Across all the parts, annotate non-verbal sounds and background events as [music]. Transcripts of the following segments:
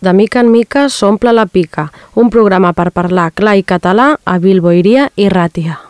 De mica en mica s'omple la pica, un programa per parlar clar i català a Bilboiria i Ràtia.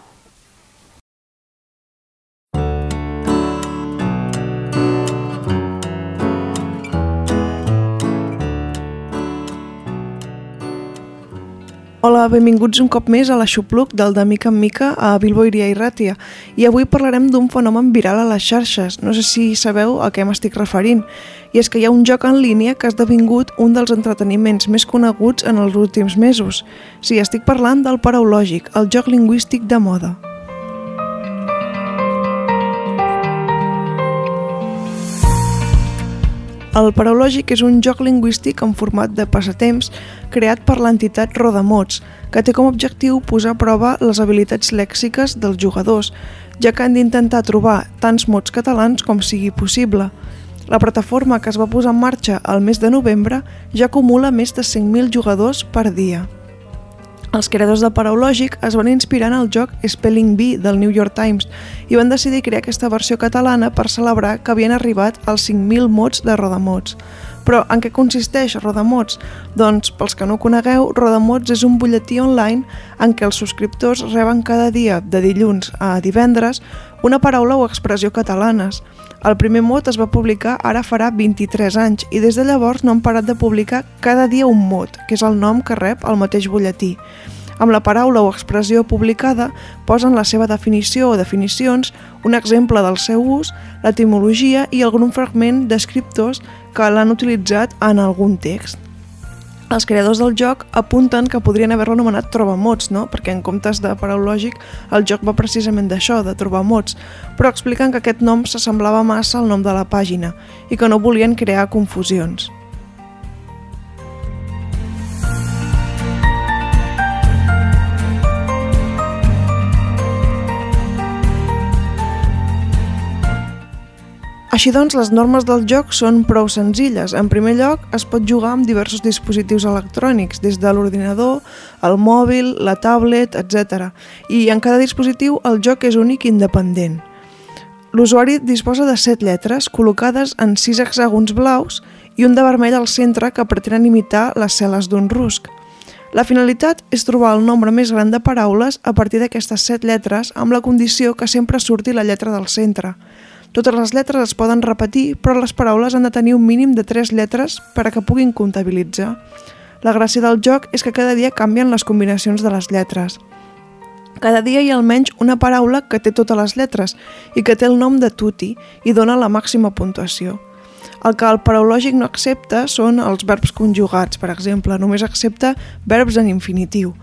Hola, benvinguts un cop més a l'Aixopluc del de Mica en Mica a Bilbo Iria i Ràtia. I avui parlarem d'un fenomen viral a les xarxes. No sé si sabeu a què m'estic referint. I és que hi ha un joc en línia que ha esdevingut un dels entreteniments més coneguts en els últims mesos. Sí, estic parlant del Paraulògic, el joc lingüístic de moda. El Paraulògic és un joc lingüístic en format de passatemps creat per l'entitat Rodamots, que té com a objectiu posar a prova les habilitats lèxiques dels jugadors, ja que han d'intentar trobar tants mots catalans com sigui possible. La plataforma que es va posar en marxa al mes de novembre ja acumula més de 100.000 jugadors per dia. Els creadors de Paraulògic es van inspirar en el joc Spelling Bee del New York Times i van decidir crear aquesta versió catalana per celebrar que havien arribat als 5.000 mots de Rodamots. Però en què consisteix Rodamots? Doncs, pels que no conegueu, Rodamots és un butlletí online en què els subscriptors reben cada dia, de dilluns a divendres, una paraula o expressió catalanes. El primer mot es va publicar ara farà 23 anys i des de llavors no han parat de publicar cada dia un mot, que és el nom que rep el mateix butlletí. Amb la paraula o expressió publicada posen la seva definició o definicions, un exemple del seu ús, l'etimologia i algun fragment d'escriptors que l'han utilitzat en algun text els creadors del joc apunten que podrien haver-lo anomenat Trobamots, no? perquè en comptes de paraulògic el joc va precisament d'això, de trobar mots, però expliquen que aquest nom s'assemblava massa al nom de la pàgina i que no volien crear confusions. Així doncs, les normes del joc són prou senzilles. En primer lloc, es pot jugar amb diversos dispositius electrònics, des de l'ordinador, el mòbil, la tablet, etc. I en cada dispositiu el joc és únic i independent. L'usuari disposa de set lletres col·locades en sis hexàgons blaus i un de vermell al centre que pretenen imitar les cel·les d'un rusc. La finalitat és trobar el nombre més gran de paraules a partir d'aquestes set lletres amb la condició que sempre surti la lletra del centre. Totes les lletres es poden repetir, però les paraules han de tenir un mínim de 3 lletres per a que puguin comptabilitzar. La gràcia del joc és que cada dia canvien les combinacions de les lletres. Cada dia hi ha almenys una paraula que té totes les lletres i que té el nom de tuti i dona la màxima puntuació. El que el paraulògic no accepta són els verbs conjugats, per exemple, només accepta verbs en infinitiu.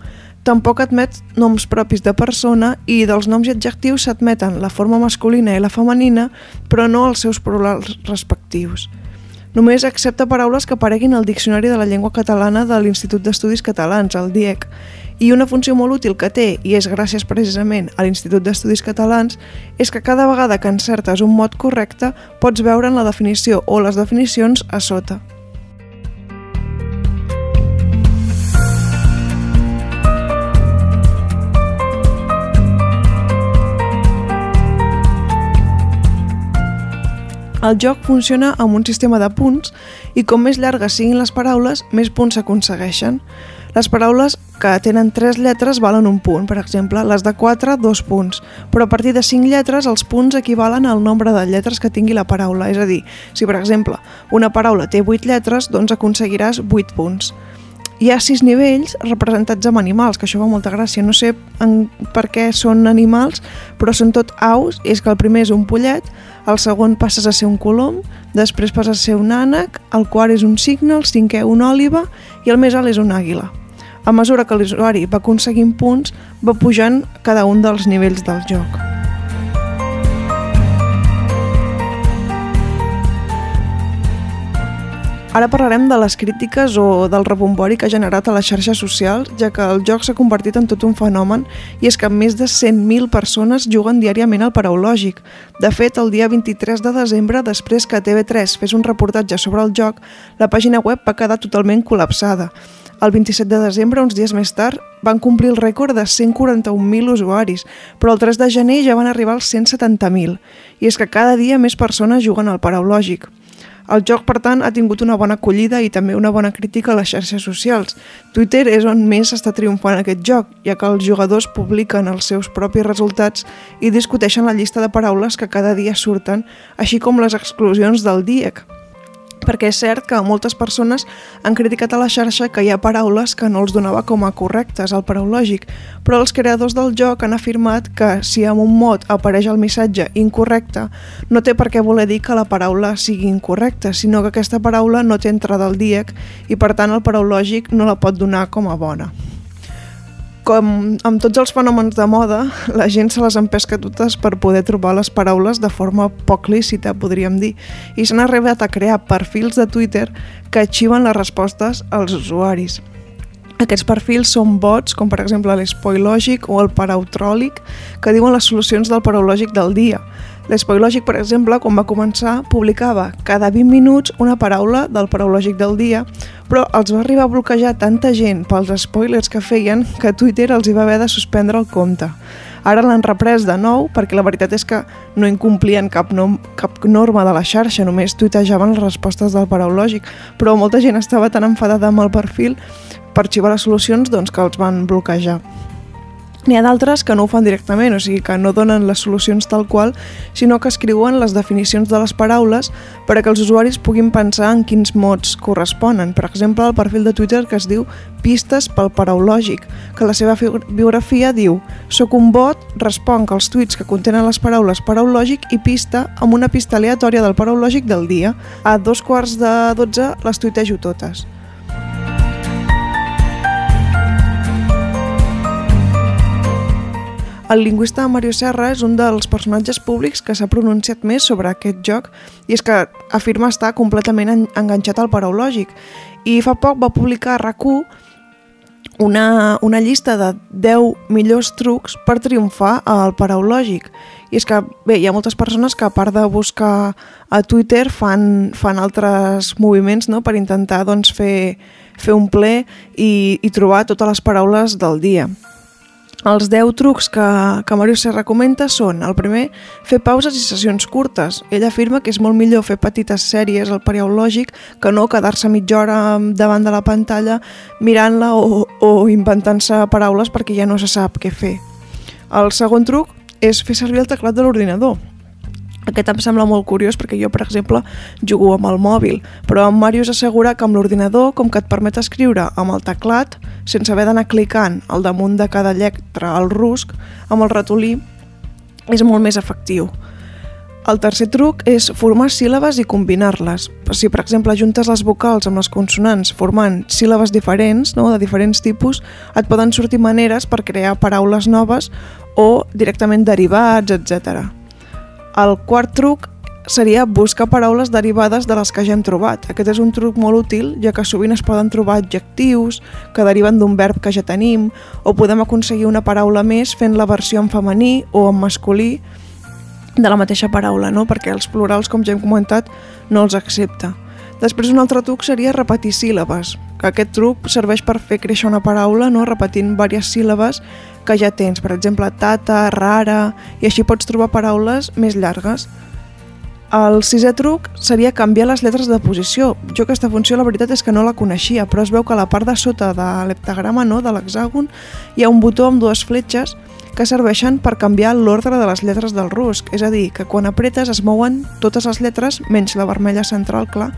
Tampoc admet noms propis de persona i dels noms i adjectius s'admeten la forma masculina i la femenina, però no els seus plurals respectius. Només accepta paraules que apareguin al Diccionari de la Llengua Catalana de l'Institut d'Estudis Catalans, el DIEC, i una funció molt útil que té, i és gràcies precisament a l'Institut d'Estudis Catalans, és que cada vegada que encertes un mot correcte pots veure en la definició o les definicions a sota. El joc funciona amb un sistema de punts i com més llargues siguin les paraules, més punts s'aconsegueixen. Les paraules que tenen 3 lletres valen un punt, per exemple, les de 4, dos punts, però a partir de 5 lletres els punts equivalen al nombre de lletres que tingui la paraula, és a dir, si per exemple una paraula té 8 lletres, doncs aconseguiràs 8 punts. Hi ha sis nivells representats amb animals, que això fa molta gràcia. No sé en, per què són animals, però són tot aus, és que el primer és un pollet, el segon passes a ser un colom, després passes a ser un ànec, el quart és un cigne, el cinquè una òliva i el més alt és una àguila. A mesura que l'usuari va aconseguint punts, va pujant cada un dels nivells del joc. Ara parlarem de les crítiques o del rebombori que ha generat a les xarxes socials, ja que el joc s'ha convertit en tot un fenomen i és que més de 100.000 persones juguen diàriament al paraulògic. De fet, el dia 23 de desembre, després que TV3 fes un reportatge sobre el joc, la pàgina web va quedar totalment col·lapsada. El 27 de desembre, uns dies més tard, van complir el rècord de 141.000 usuaris, però el 3 de gener ja van arribar als 170.000. I és que cada dia més persones juguen al paraulògic. El joc, per tant, ha tingut una bona acollida i també una bona crítica a les xarxes socials. Twitter és on més està triomfant aquest joc, ja que els jugadors publiquen els seus propis resultats i discuteixen la llista de paraules que cada dia surten, així com les exclusions del DIEC, perquè és cert que moltes persones han criticat a la xarxa que hi ha paraules que no els donava com a correctes al paraulògic, però els creadors del joc han afirmat que si amb un mot apareix el missatge incorrecte, no té per què voler dir que la paraula sigui incorrecta, sinó que aquesta paraula no té entrada al díac i per tant el paraulògic no la pot donar com a bona com amb tots els fenòmens de moda, la gent se les empesca totes per poder trobar les paraules de forma poc lícita, podríem dir, i s'han arribat a crear perfils de Twitter que arxiven les respostes als usuaris. Aquests perfils són bots, com per exemple l'Espoilògic o el Parautròlic, que diuen les solucions del paraulògic del dia. L'Espoilògic, per exemple, quan va començar, publicava cada 20 minuts una paraula del paraulògic del dia, però els va arribar a bloquejar tanta gent pels spoilers que feien que Twitter els hi va haver de suspendre el compte. Ara l'han reprès de nou perquè la veritat és que no incomplien cap, nom, cap norma de la xarxa, només tuitejaven les respostes del paraulògic, però molta gent estava tan enfadada amb el perfil per arxivar les solucions doncs, que els van bloquejar. N'hi ha d'altres que no ho fan directament, o sigui que no donen les solucions tal qual, sinó que escriuen les definicions de les paraules per a que els usuaris puguin pensar en quins mots corresponen. Per exemple, el perfil de Twitter que es diu Pistes pel paraulògic, que la seva biografia diu «Soc un bot, responc als tuits que contenen les paraules paraulògic i pista amb una pista aleatòria del paraulògic del dia. A dos quarts de dotze les tuitejo totes». El lingüista Mario Serra és un dels personatges públics que s'ha pronunciat més sobre aquest joc i és que afirma estar completament enganxat al paraulògic. I fa poc va publicar a rac una, una llista de 10 millors trucs per triomfar al paraulògic. I és que, bé, hi ha moltes persones que a part de buscar a Twitter fan, fan altres moviments no? per intentar doncs, fer, fer un ple i, i trobar totes les paraules del dia. Els 10 trucs que, que Mario Serra comenta són, el primer, fer pauses i sessions curtes. Ell afirma que és molt millor fer petites sèries al periològic que no quedar-se mitja hora davant de la pantalla mirant-la o, o inventant-se paraules perquè ja no se sap què fer. El segon truc és fer servir el teclat de l'ordinador. Aquest em sembla molt curiós perquè jo, per exemple, jugo amb el mòbil, però en Màrius assegura que amb l'ordinador, com que et permet escriure amb el teclat, sense haver d'anar clicant al damunt de cada lletra al rusc, amb el ratolí, és molt més efectiu. El tercer truc és formar síl·labes i combinar-les. Si, per exemple, juntes les vocals amb les consonants formant síl·labes diferents, no, de diferents tipus, et poden sortir maneres per crear paraules noves o directament derivats, etc. El quart truc seria buscar paraules derivades de les que ja hem trobat. Aquest és un truc molt útil, ja que sovint es poden trobar adjectius que deriven d'un verb que ja tenim, o podem aconseguir una paraula més fent la versió en femení o en masculí de la mateixa paraula, no? perquè els plurals, com ja hem comentat, no els accepta. Després un altre truc seria repetir síl·labes, que aquest truc serveix per fer créixer una paraula no? repetint diverses síl·labes que ja tens, per exemple, tata, rara, i així pots trobar paraules més llargues. El sisè truc seria canviar les lletres de posició. Jo aquesta funció la veritat és que no la coneixia, però es veu que a la part de sota de l'heptagrama, no, de l'hexàgon, hi ha un botó amb dues fletxes que serveixen per canviar l'ordre de les lletres del rusc, és a dir, que quan apretes es mouen totes les lletres menys la vermella central, clar.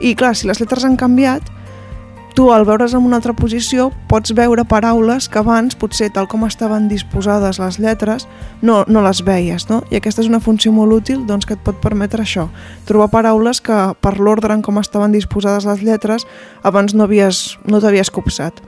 I clar, si les lletres han canviat, tu al veure's en una altra posició pots veure paraules que abans, potser tal com estaven disposades les lletres, no, no les veies, no? I aquesta és una funció molt útil doncs, que et pot permetre això, trobar paraules que per l'ordre en com estaven disposades les lletres abans no havies, no t'havies copsat.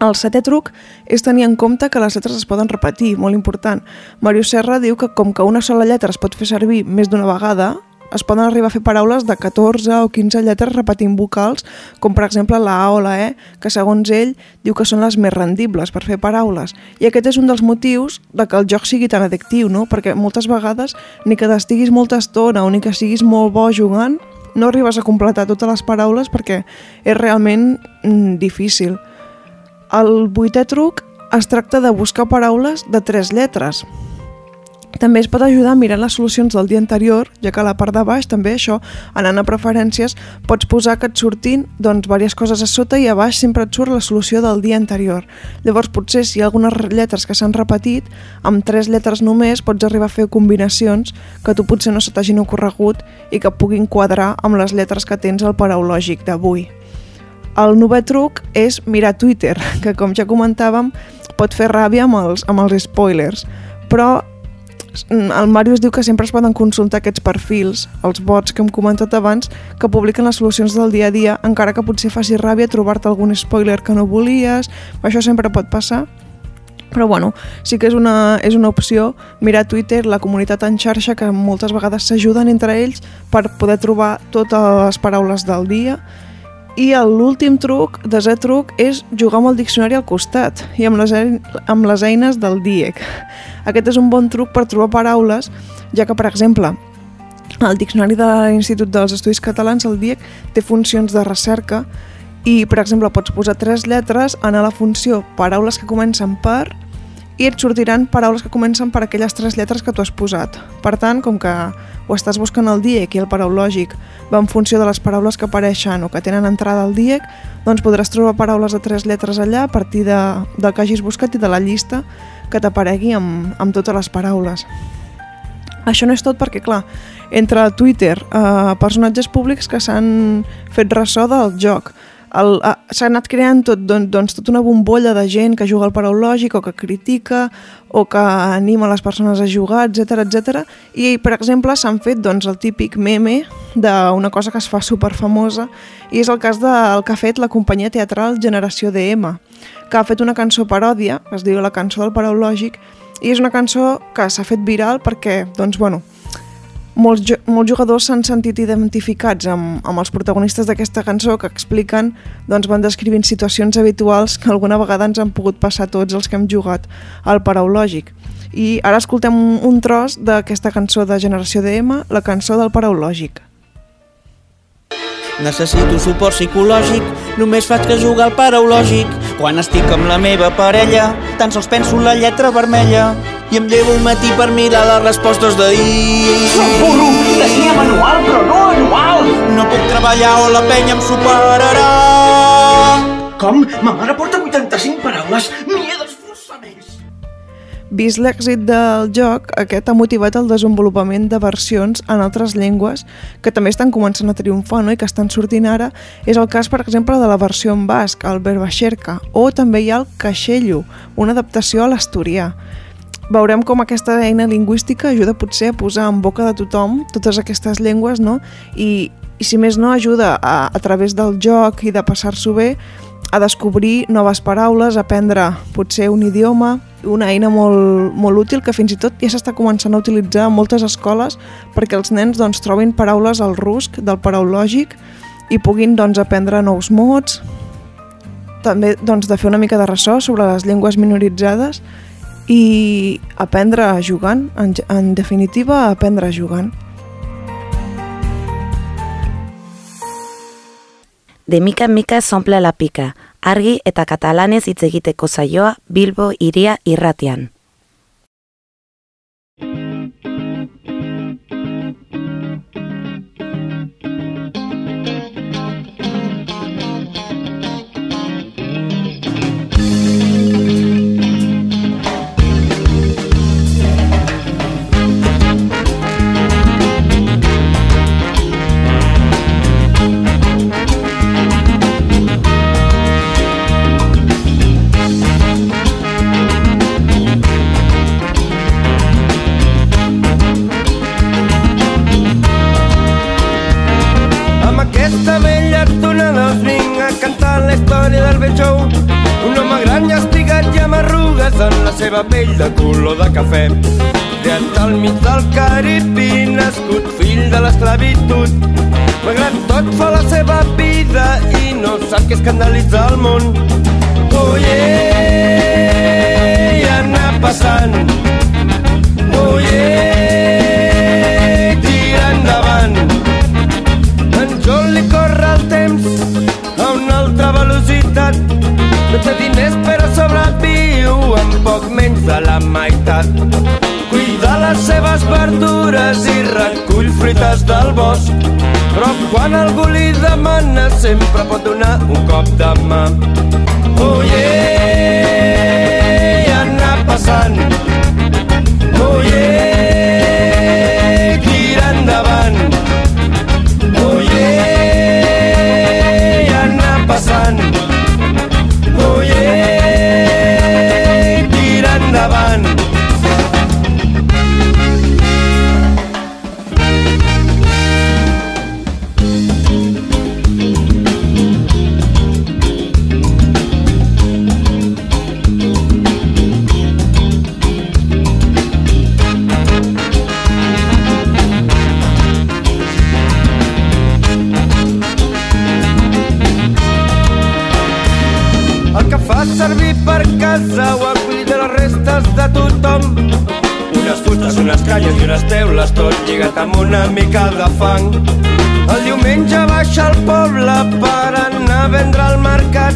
El setè truc és tenir en compte que les lletres es poden repetir, molt important. Mario Serra diu que com que una sola lletra es pot fer servir més d'una vegada, es poden arribar a fer paraules de 14 o 15 lletres repetint vocals, com per exemple la A o la E, que segons ell diu que són les més rendibles per fer paraules. I aquest és un dels motius de que el joc sigui tan addictiu, no? perquè moltes vegades ni que t'estiguis molta estona o ni que siguis molt bo jugant, no arribes a completar totes les paraules perquè és realment mm, difícil. El vuitè truc es tracta de buscar paraules de tres lletres, també es pot ajudar mirant les solucions del dia anterior, ja que a la part de baix també això, anant a preferències, pots posar que et surtin doncs, diverses coses a sota i a baix sempre et surt la solució del dia anterior. Llavors potser si hi ha algunes lletres que s'han repetit, amb tres lletres només pots arribar a fer combinacions que tu potser no se t'hagin ocorregut i que puguin quadrar amb les lletres que tens al paraulògic d'avui. El novè truc és mirar Twitter, [laughs] que com ja comentàvem pot fer ràbia amb els, amb els spoilers, però el Màrius diu que sempre es poden consultar aquests perfils, els bots que hem comentat abans, que publiquen les solucions del dia a dia, encara que potser faci ràbia trobar-te algun spoiler que no volies, això sempre pot passar. Però bueno, sí que és una, és una opció mirar Twitter, la comunitat en xarxa, que moltes vegades s'ajuden entre ells per poder trobar totes les paraules del dia i l'últim truc, desè truc, és jugar amb el diccionari al costat i amb les, amb les eines del DIEC. Aquest és un bon truc per trobar paraules, ja que, per exemple, el Diccionari de l'Institut dels Estudis Catalans, el DIEC, té funcions de recerca i, per exemple, pots posar tres lletres, en la funció paraules que comencen per i et sortiran paraules que comencen per aquelles tres lletres que tu has posat. Per tant, com que o estàs buscant el DIEC i el paraulògic va en funció de les paraules que apareixen o que tenen entrada al DIEC, doncs podràs trobar paraules de tres lletres allà a partir de, del que hagis buscat i de la llista que t'aparegui amb, amb totes les paraules. Això no és tot perquè, clar, entre Twitter, eh, personatges públics que s'han fet ressò del joc, s'ha anat creant tot, doncs, tota una bombolla de gent que juga al paraulògic o que critica o que anima les persones a jugar, etc etc. I, per exemple, s'han fet doncs, el típic meme d'una cosa que es fa superfamosa i és el cas del que ha fet la companyia teatral Generació DM, que ha fet una cançó paròdia, es diu La cançó del paraulògic, i és una cançó que s'ha fet viral perquè, doncs, bueno, molts, molts jugadors s'han sentit identificats amb, amb els protagonistes d'aquesta cançó que expliquen, doncs van descrivint situacions habituals que alguna vegada ens han pogut passar tots els que hem jugat al paraulògic. I ara escoltem un, un tros d'aquesta cançó de Generació DM, la cançó del paraulògic. Necessito suport psicològic, només faig que jugar al paraulògic. Quan estic amb la meva parella, tan sols penso la lletra vermella i em llevo un matí per mirar les respostes d'ahir. Treballar o la penya em superarà. Com? Ma mare porta 85 paraules, m'hi he d'esforçar més. Vist l'èxit del joc, aquest ha motivat el desenvolupament de versions en altres llengües que també estan començant a triomfar no? i que estan sortint ara. És el cas, per exemple, de la versió en basc, el Berbaixerca, o també hi ha el Caixello, una adaptació a l'asturià. Veurem com aquesta eina lingüística ajuda potser a posar en boca de tothom totes aquestes llengües, no? I, i si més no, ajuda a, a través del joc i de passar-s'ho bé a descobrir noves paraules, aprendre potser un idioma, una eina molt, molt útil que fins i tot ja s'està començant a utilitzar a moltes escoles perquè els nens doncs, trobin paraules al rusc del paraulògic i puguin doncs, aprendre nous mots, també doncs, de fer una mica de ressò sobre les llengües minoritzades i aprendre jugant, en, en definitiva aprendre jugant. De mica en mica s'omple la pica, argi eta katalanez hitz egiteko saioa Bilbo iria irratian. Seva pell de color de cafè. Creat al mig del Carib i nascut fill de l'esclavitud. Malgrat tot fa la seva vida i no sap què escandalitza el món. Oye, anar passant. Meitat. Cuida les seves verdures i recull fruites del bosc. Però quan algú li demana sempre pot donar un cop de mà. Oh yeah, anar passant. Oh yeah, tira endavant. Oh yeah, anar passant. Servir per casa o acull de les restes de tothom. Unes fustes, unes canyes i unes teules, tot lligat amb una mica de fang. El diumenge baixa al poble per anar a vendre al mercat.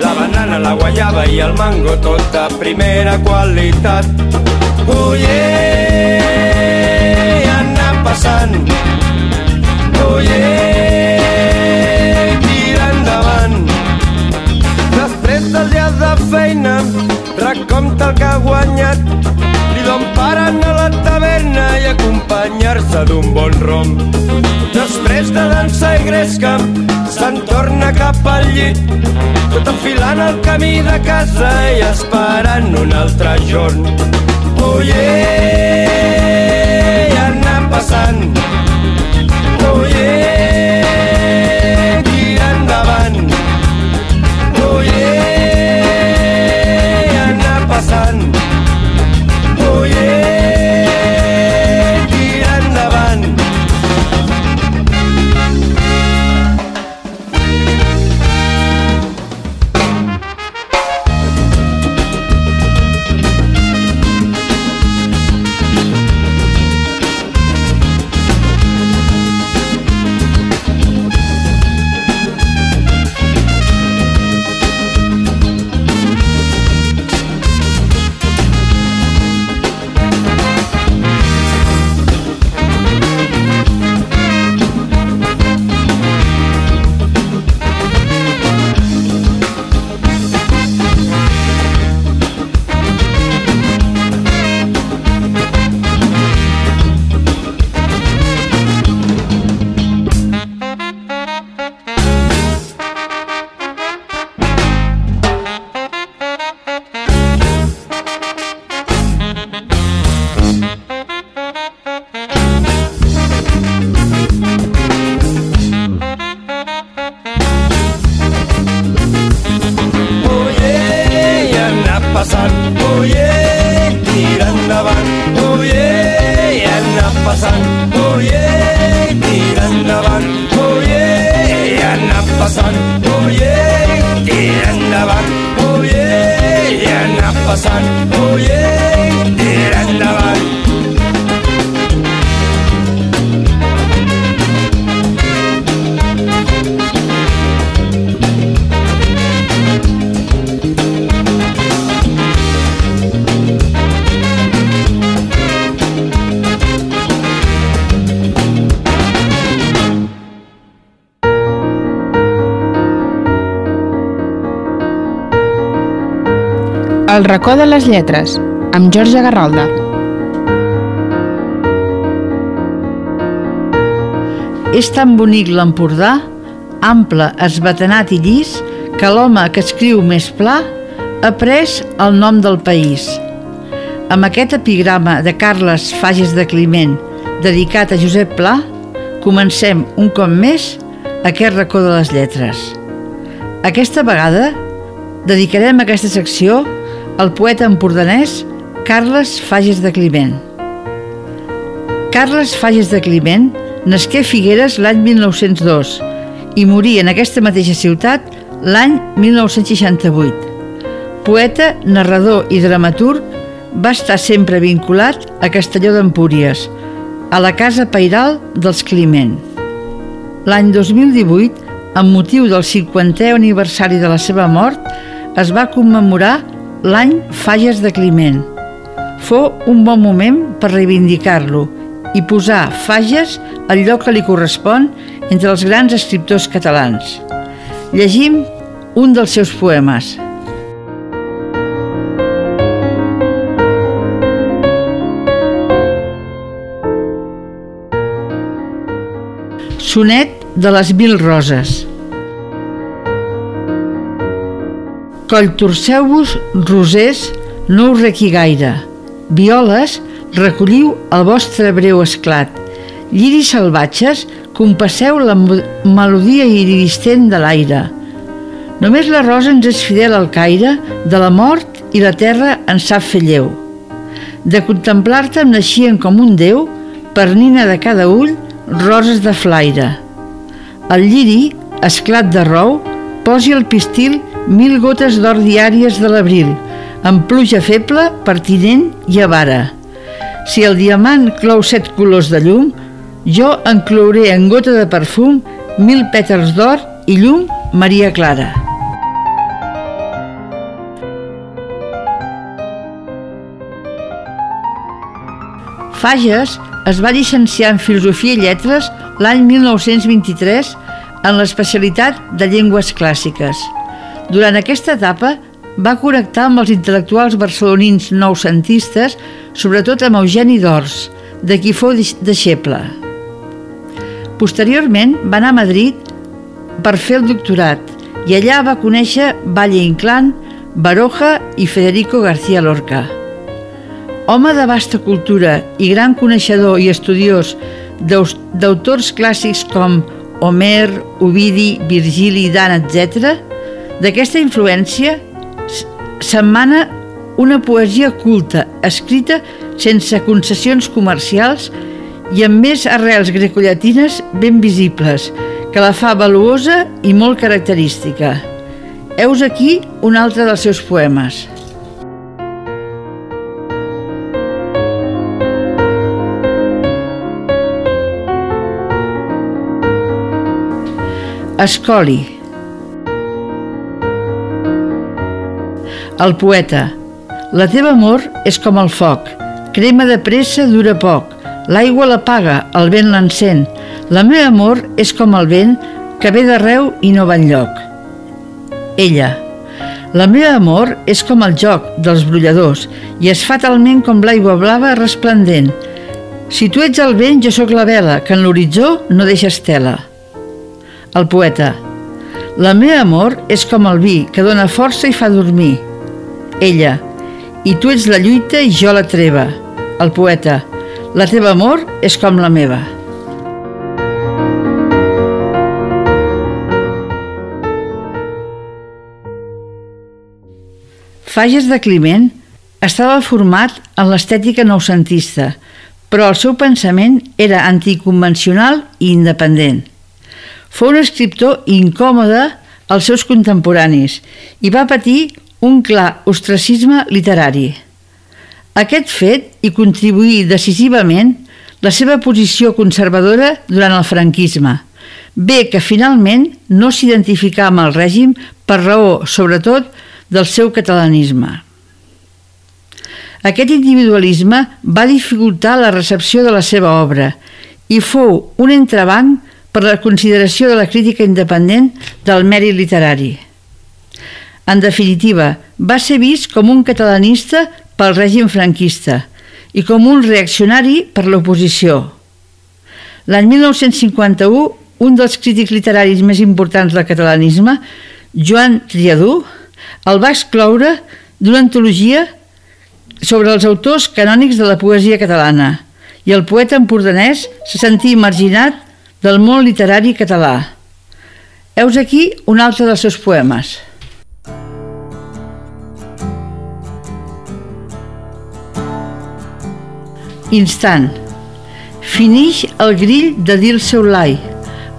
La banana, la guayaba i el mango, tot de primera qualitat. Yeah, anar passant. Oh Dia de feina, recompta el que ha guanyat. Li don paren a la taverna i acompanyar-se d'un bon rom. Després de dansa i gresca, se'n torna cap al llit, tot enfilant el camí de casa i esperant un altre jorn. Oh yeah, anar passant. Anar El racó de les lletres, amb Jorge Garralda. És tan bonic l'Empordà, ample, esbatanat i llis, que l'home que escriu més pla ha pres el nom del país. Amb aquest epigrama de Carles Fages de Climent, dedicat a Josep Pla, comencem un cop més aquest racó de les lletres. Aquesta vegada dedicarem aquesta secció al poeta empordanès Carles Fages de Climent. Carles Fages de Climent nasqué a Figueres l'any 1902 i morí en aquesta mateixa ciutat l'any 1968. Poeta, narrador i dramaturg, va estar sempre vinculat a Castelló d'Empúries, a la Casa Pairal dels Climent. L'any 2018, amb motiu del 50è aniversari de la seva mort, es va commemorar l'any Falles de Climent. Fou un bon moment per reivindicar-lo i posar Fages al lloc que li correspon entre els grans escriptors catalans. Llegim un dels seus poemes. Sonet de les mil roses. Coll torceu-vos, rosers, no us requi gaire. Violes, recolliu el vostre breu esclat. Lliris salvatges, compasseu la melodia iridistent de l'aire. Només la rosa ens és fidel al caire, de la mort i la terra ens sap fer lleu. De contemplar-te em naixien com un déu, per nina de cada ull, roses de flaire. El lliri, esclat de rou, posi al pistil mil gotes d'or diàries de l'abril, amb pluja feble, pertinent i avara. Si el diamant clou set colors de llum, jo enclouré en gota de perfum mil pètals d'or i llum Maria Clara. Fages es va llicenciar en Filosofia i Lletres l'any 1923 en l'especialitat de Llengües Clàssiques. Durant aquesta etapa va connectar amb els intel·lectuals barcelonins noucentistes, sobretot amb Eugeni d'Ors, de qui fou deixeble. Posteriorment va anar a Madrid per fer el doctorat i allà va conèixer Valle Inclán, Baroja i Federico García Lorca. Home de vasta cultura i gran coneixedor i estudiós d'autors clàssics com Homer, Ovidi, Virgili, Dan, etc., d'aquesta influència s'emmana una poesia culta, escrita sense concessions comercials i amb més arrels grecollatines ben visibles, que la fa valuosa i molt característica. Heus aquí un altre dels seus poemes. Escoli. El poeta. La teva amor és com el foc. Crema de pressa, dura poc. L'aigua l'apaga, el vent l'encén. La meva amor és com el vent que ve d'arreu i no va enlloc. Ella. La meva amor és com el joc dels brolladors i és fatalment com l'aigua blava resplendent. Si tu ets el vent, jo sóc la vela, que en l'horitzó no deixa estela. El poeta. La meva amor és com el vi, que dona força i fa dormir. Ella. I tu ets la lluita i jo la treva. El poeta. La teva amor és com la meva. Fages de Climent estava format en l'estètica noucentista, però el seu pensament era anticonvencional i independent. Fou un escriptor incòmode als seus contemporanis i va patir un clar ostracisme literari. Aquest fet hi contribuí decisivament la seva posició conservadora durant el franquisme, bé que finalment no s'identificà amb el règim per raó, sobretot, del seu catalanisme. Aquest individualisme va dificultar la recepció de la seva obra i fou un entrebanc per la consideració de la crítica independent del mèrit literari. En definitiva, va ser vist com un catalanista pel règim franquista i com un reaccionari per l'oposició. L'any 1951, un dels crítics literaris més importants del catalanisme, Joan Triadú, el va excloure d'una antologia sobre els autors canònics de la poesia catalana i el poeta empordanès se sentí marginat del món literari català. Heus aquí un altre dels seus poemes. Instant. Finix el grill de dir el seu lai.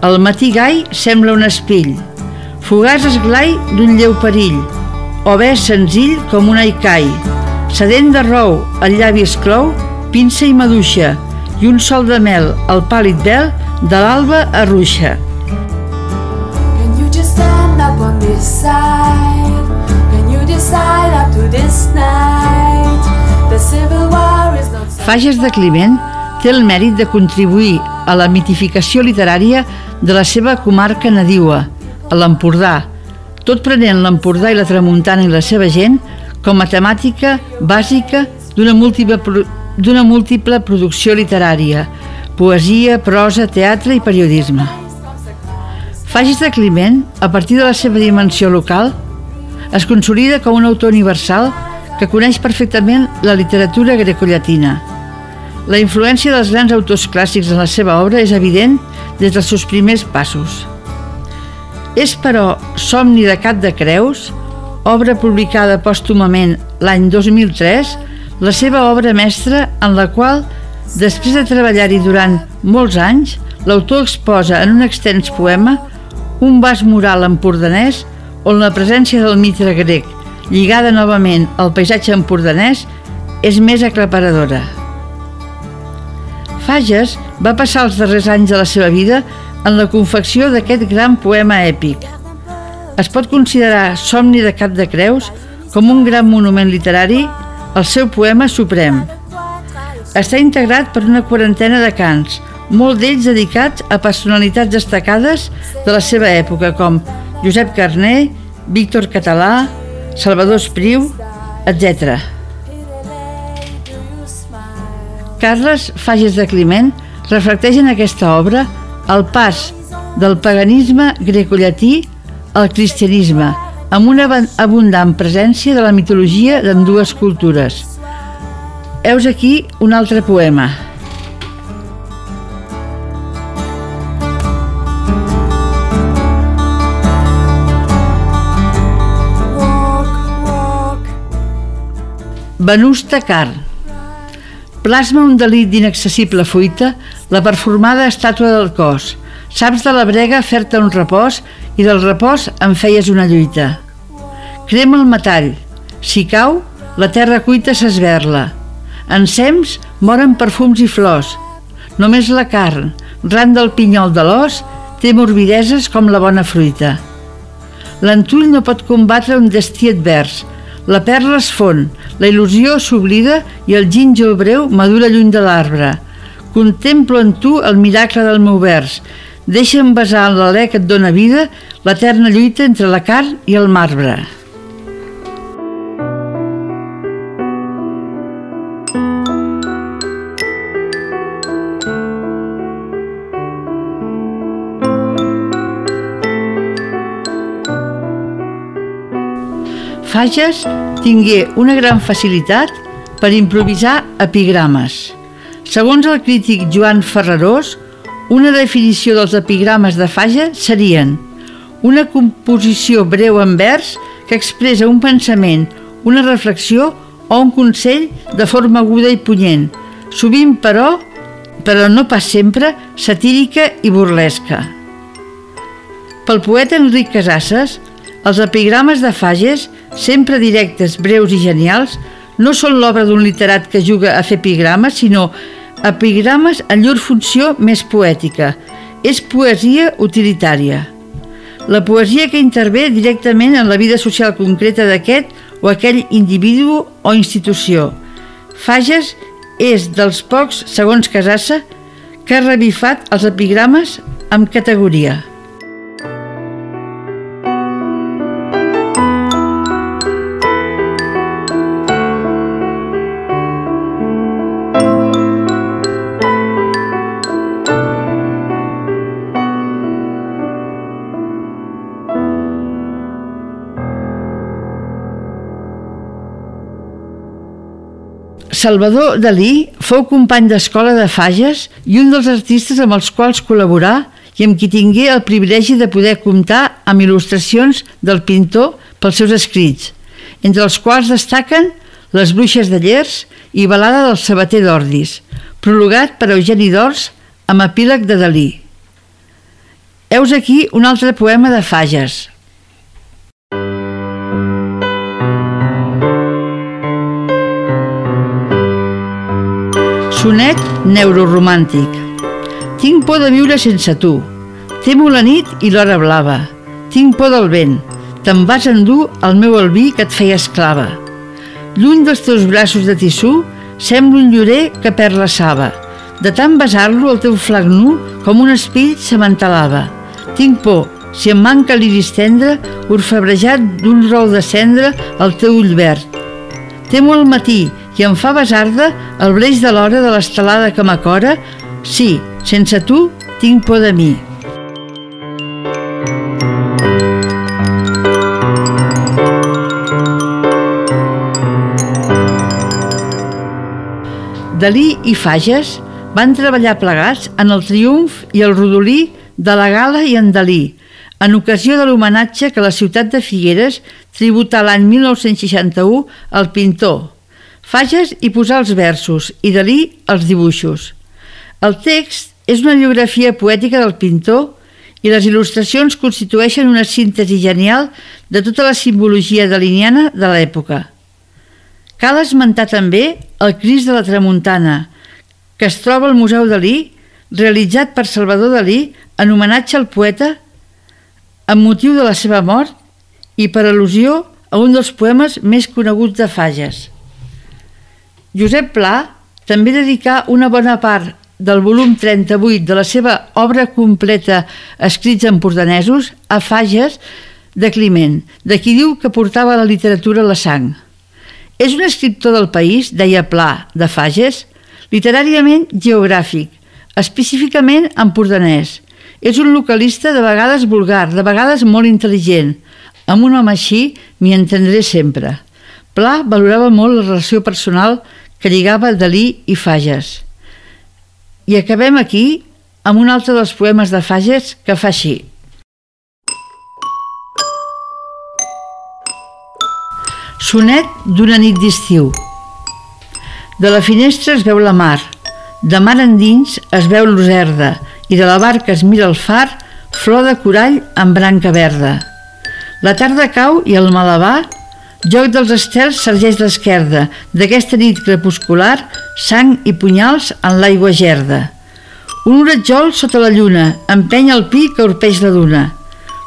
El matí gai sembla un espill. Fugaç esglai d'un lleu perill. O bé senzill com un aicai. Sedent de rou, el llavi esclou, pinça i maduixa, i un sol de mel al pàl·lid vel de l'alba a ruixa. Can you just stand up on this side? Can you decide up to this night? Fages de Climent té el mèrit de contribuir a la mitificació literària de la seva comarca nadiua, a l'Empordà, tot prenent l'Empordà i la Tramuntana i la seva gent com a temàtica bàsica d'una múltiple, d'una múltiple producció literària, poesia, prosa, teatre i periodisme. Fagis de Climent, a partir de la seva dimensió local, es consolida com un autor universal que coneix perfectament la literatura grecollatina. La influència dels grans autors clàssics en la seva obra és evident des dels seus primers passos. És, però, Somni de Cap de Creus, obra publicada pòstumament l'any 2003, la seva obra mestra en la qual, després de treballar-hi durant molts anys, l'autor exposa en un extens poema un vas moral empordanès on la presència del mitre grec, lligada novament al paisatge empordanès, és més aclaparadora. Fages va passar els darrers anys de la seva vida en la confecció d'aquest gran poema èpic. Es pot considerar Somni de Cap de Creus com un gran monument literari, el seu poema suprem. Està integrat per una quarantena de cants, molt d'ells dedicats a personalitats destacades de la seva època, com Josep Carné, Víctor Català, Salvador Espriu, etc. Carles Fages de Climent reflecteix en aquesta obra el pas del paganisme grecollatí al cristianisme, amb una abundant presència de la mitologia d'ambdues cultures. Heus aquí un altre poema. Venusta Car. Plasma un delit d'inaccessible fuita la performada estàtua del cos. Saps de la brega fer-te un repòs i del repòs en feies una lluita. Crema el metall. Si cau, la terra cuita s'esberla. Ensems moren perfums i flors. Només la carn, ran del pinyol de l'os, té morbideses com la bona fruita. L'entull no pot combatre un destí advers, la perla es fon, la il·lusió s'oblida i el gínjol breu madura lluny de l'arbre. Contemplo en tu el miracle del meu vers. Deixa'm besar en l'alè que et dóna vida l'eterna lluita entre la carn i el marbre. Fages tingué una gran facilitat per improvisar epigrames. Segons el crític Joan Ferrarós, una definició dels epigrames de Fages serien una composició breu en vers que expressa un pensament, una reflexió o un consell de forma aguda i punyent, sovint però, però no pas sempre, satírica i burlesca. Pel poeta Enric Casasses, els epigrames de Fages sempre directes, breus i genials, no són l'obra d'un literat que juga a fer epigrames, sinó epigrames en llur funció més poètica. És poesia utilitària. La poesia que intervé directament en la vida social concreta d'aquest o aquell individu o institució. Fages és dels pocs, segons Casassa, que ha revifat els epigrames amb categoria. Salvador Dalí fou company d'escola de Fages i un dels artistes amb els quals col·laborà i amb qui tingué el privilegi de poder comptar amb il·lustracions del pintor pels seus escrits, entre els quals destaquen Les bruixes de Llers i Balada del sabater d'Ordis, prologat per Eugeni d'Ors amb epíleg de Dalí. Heus aquí un altre poema de Fages, Sonet neuroromàntic. Tinc por de viure sense tu. Temo la nit i l'hora blava. Tinc por del vent. Te'n vas endur el meu albí que et feia esclava. Lluny dels teus braços de tissú, Sembla un llorer que perd la saba. De tant besar-lo, el teu flac nu, com un espill, se m'entalava. Tinc por, si em manca l'iris tendre, orfebrejat d'un rol de cendra, el teu ull verd. Temo el matí i em fa besar-de el breix de l'hora de l'estelada que m'acora. Sí, sense tu tinc por de mi. Dalí i Fages van treballar plegats en el triomf i el rodolí de la Gala i en Dalí, en ocasió de l'homenatge que la ciutat de Figueres tributà l'any 1961 al pintor. Fages hi posà els versos i Dalí els dibuixos. El text és una biografia poètica del pintor i les il·lustracions constitueixen una síntesi genial de tota la simbologia daliniana de l'època. Cal esmentar també el Cris de la Tramuntana, que es troba al Museu Dalí, realitzat per Salvador Dalí en homenatge al poeta amb motiu de la seva mort i per al·lusió a un dels poemes més coneguts de Fages. Josep Pla també dedicà una bona part del volum 38 de la seva obra completa escrits en pordanesos a Fages de Climent, de qui diu que portava la literatura a la sang. És un escriptor del país, deia Pla, de Fages, literàriament geogràfic, específicament empordanès. És un localista de vegades vulgar, de vegades molt intel·ligent. Amb un home així m'hi entendré sempre. Pla valorava molt la relació personal que lligava Dalí i Fages. I acabem aquí amb un altre dels poemes de Fages que fa així. Sonet d'una nit d'estiu. De la finestra es veu la mar, de mar endins es veu l'userda i de la barca es mira el far, flor de corall amb branca verda. La tarda cau i el malabà, joc dels estels sergeix l'esquerda, d'aquesta nit crepuscular, sang i punyals en l'aigua gerda. Un oratjol sota la lluna empeny el pi que urpeix la duna.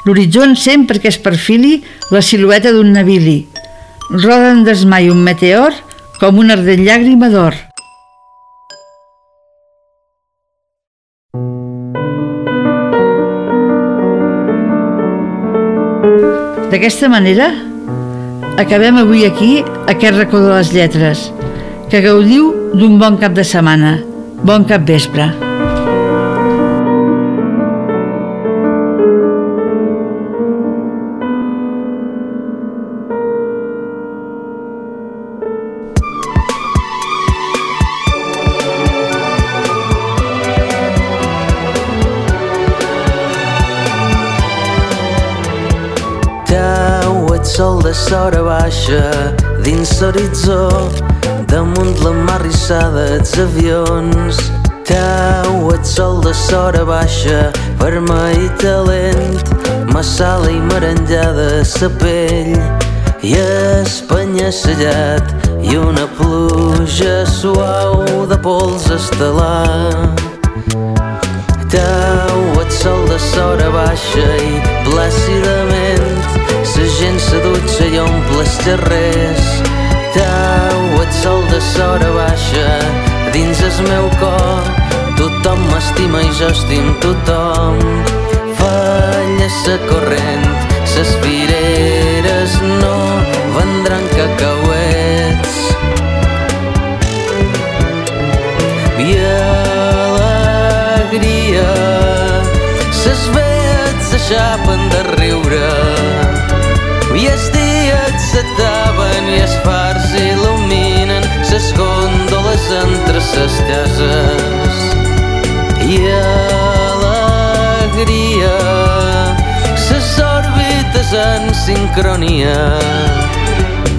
L'horitzó encén perquè es perfili la silueta d'un navili. Roda en desmai un meteor com una ardent llàgrima d'or. D'aquesta manera, acabem avui aquí aquest racó de les lletres. Que gaudiu d'un bon cap de setmana. Bon cap vespre. Sora baixa dins l'horitzó damunt la mar rissada els avions. Teu, et sol de sora baixa vermell i talent massala i merenjada sa pell. I espanya sellat i una pluja suau de pols estel·lar. Teu, et sol de sora baixa i plàcidament sa gent se dutxa i omple els carrers Teu, et sol de sora baixa dins el meu cor. Tothom m'estima i jo estim tothom. Falla sa corrent ses fireres no vendran cacauets. I alegria ses vets s'aixapen de riure i els dies s'ataven i els fars il·luminen ses gòndoles entre ses cases. I alegria ses òrbites en sincronia.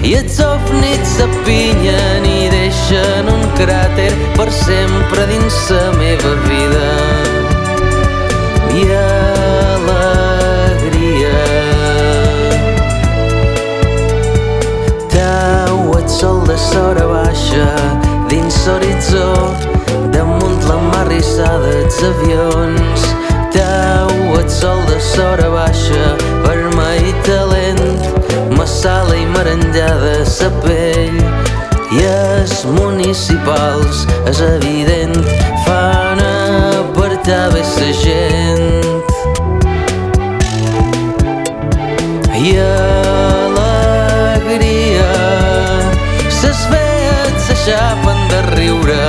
I els ovnis s'apinyen i deixen un cràter per sempre dins la meva vida sora baixa dins l'horitzó damunt la mar rissada els avions Teu, et sol de sora baixa vermell i talent massala i merenjada sa pell i es les municipals, és evident, fan apartar bé sa gent. I alegria, s'aixapen de riure,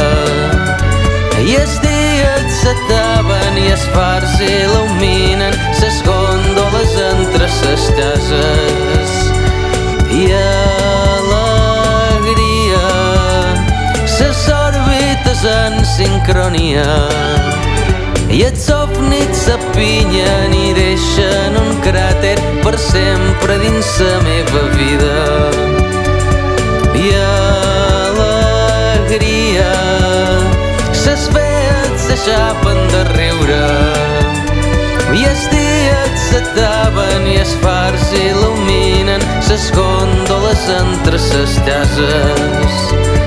i els dies s'ataven i els fars il·luminen ses gòndoles entre ses cases. I alegria, ses òrbites en sincronia, i els ovnis s'apinyen i deixen un cràter per sempre dins la meva vida. Ses veets s'aixapen de riure i els dies s'ataven i els fars il·luminen ses gòndoles entre ses cases.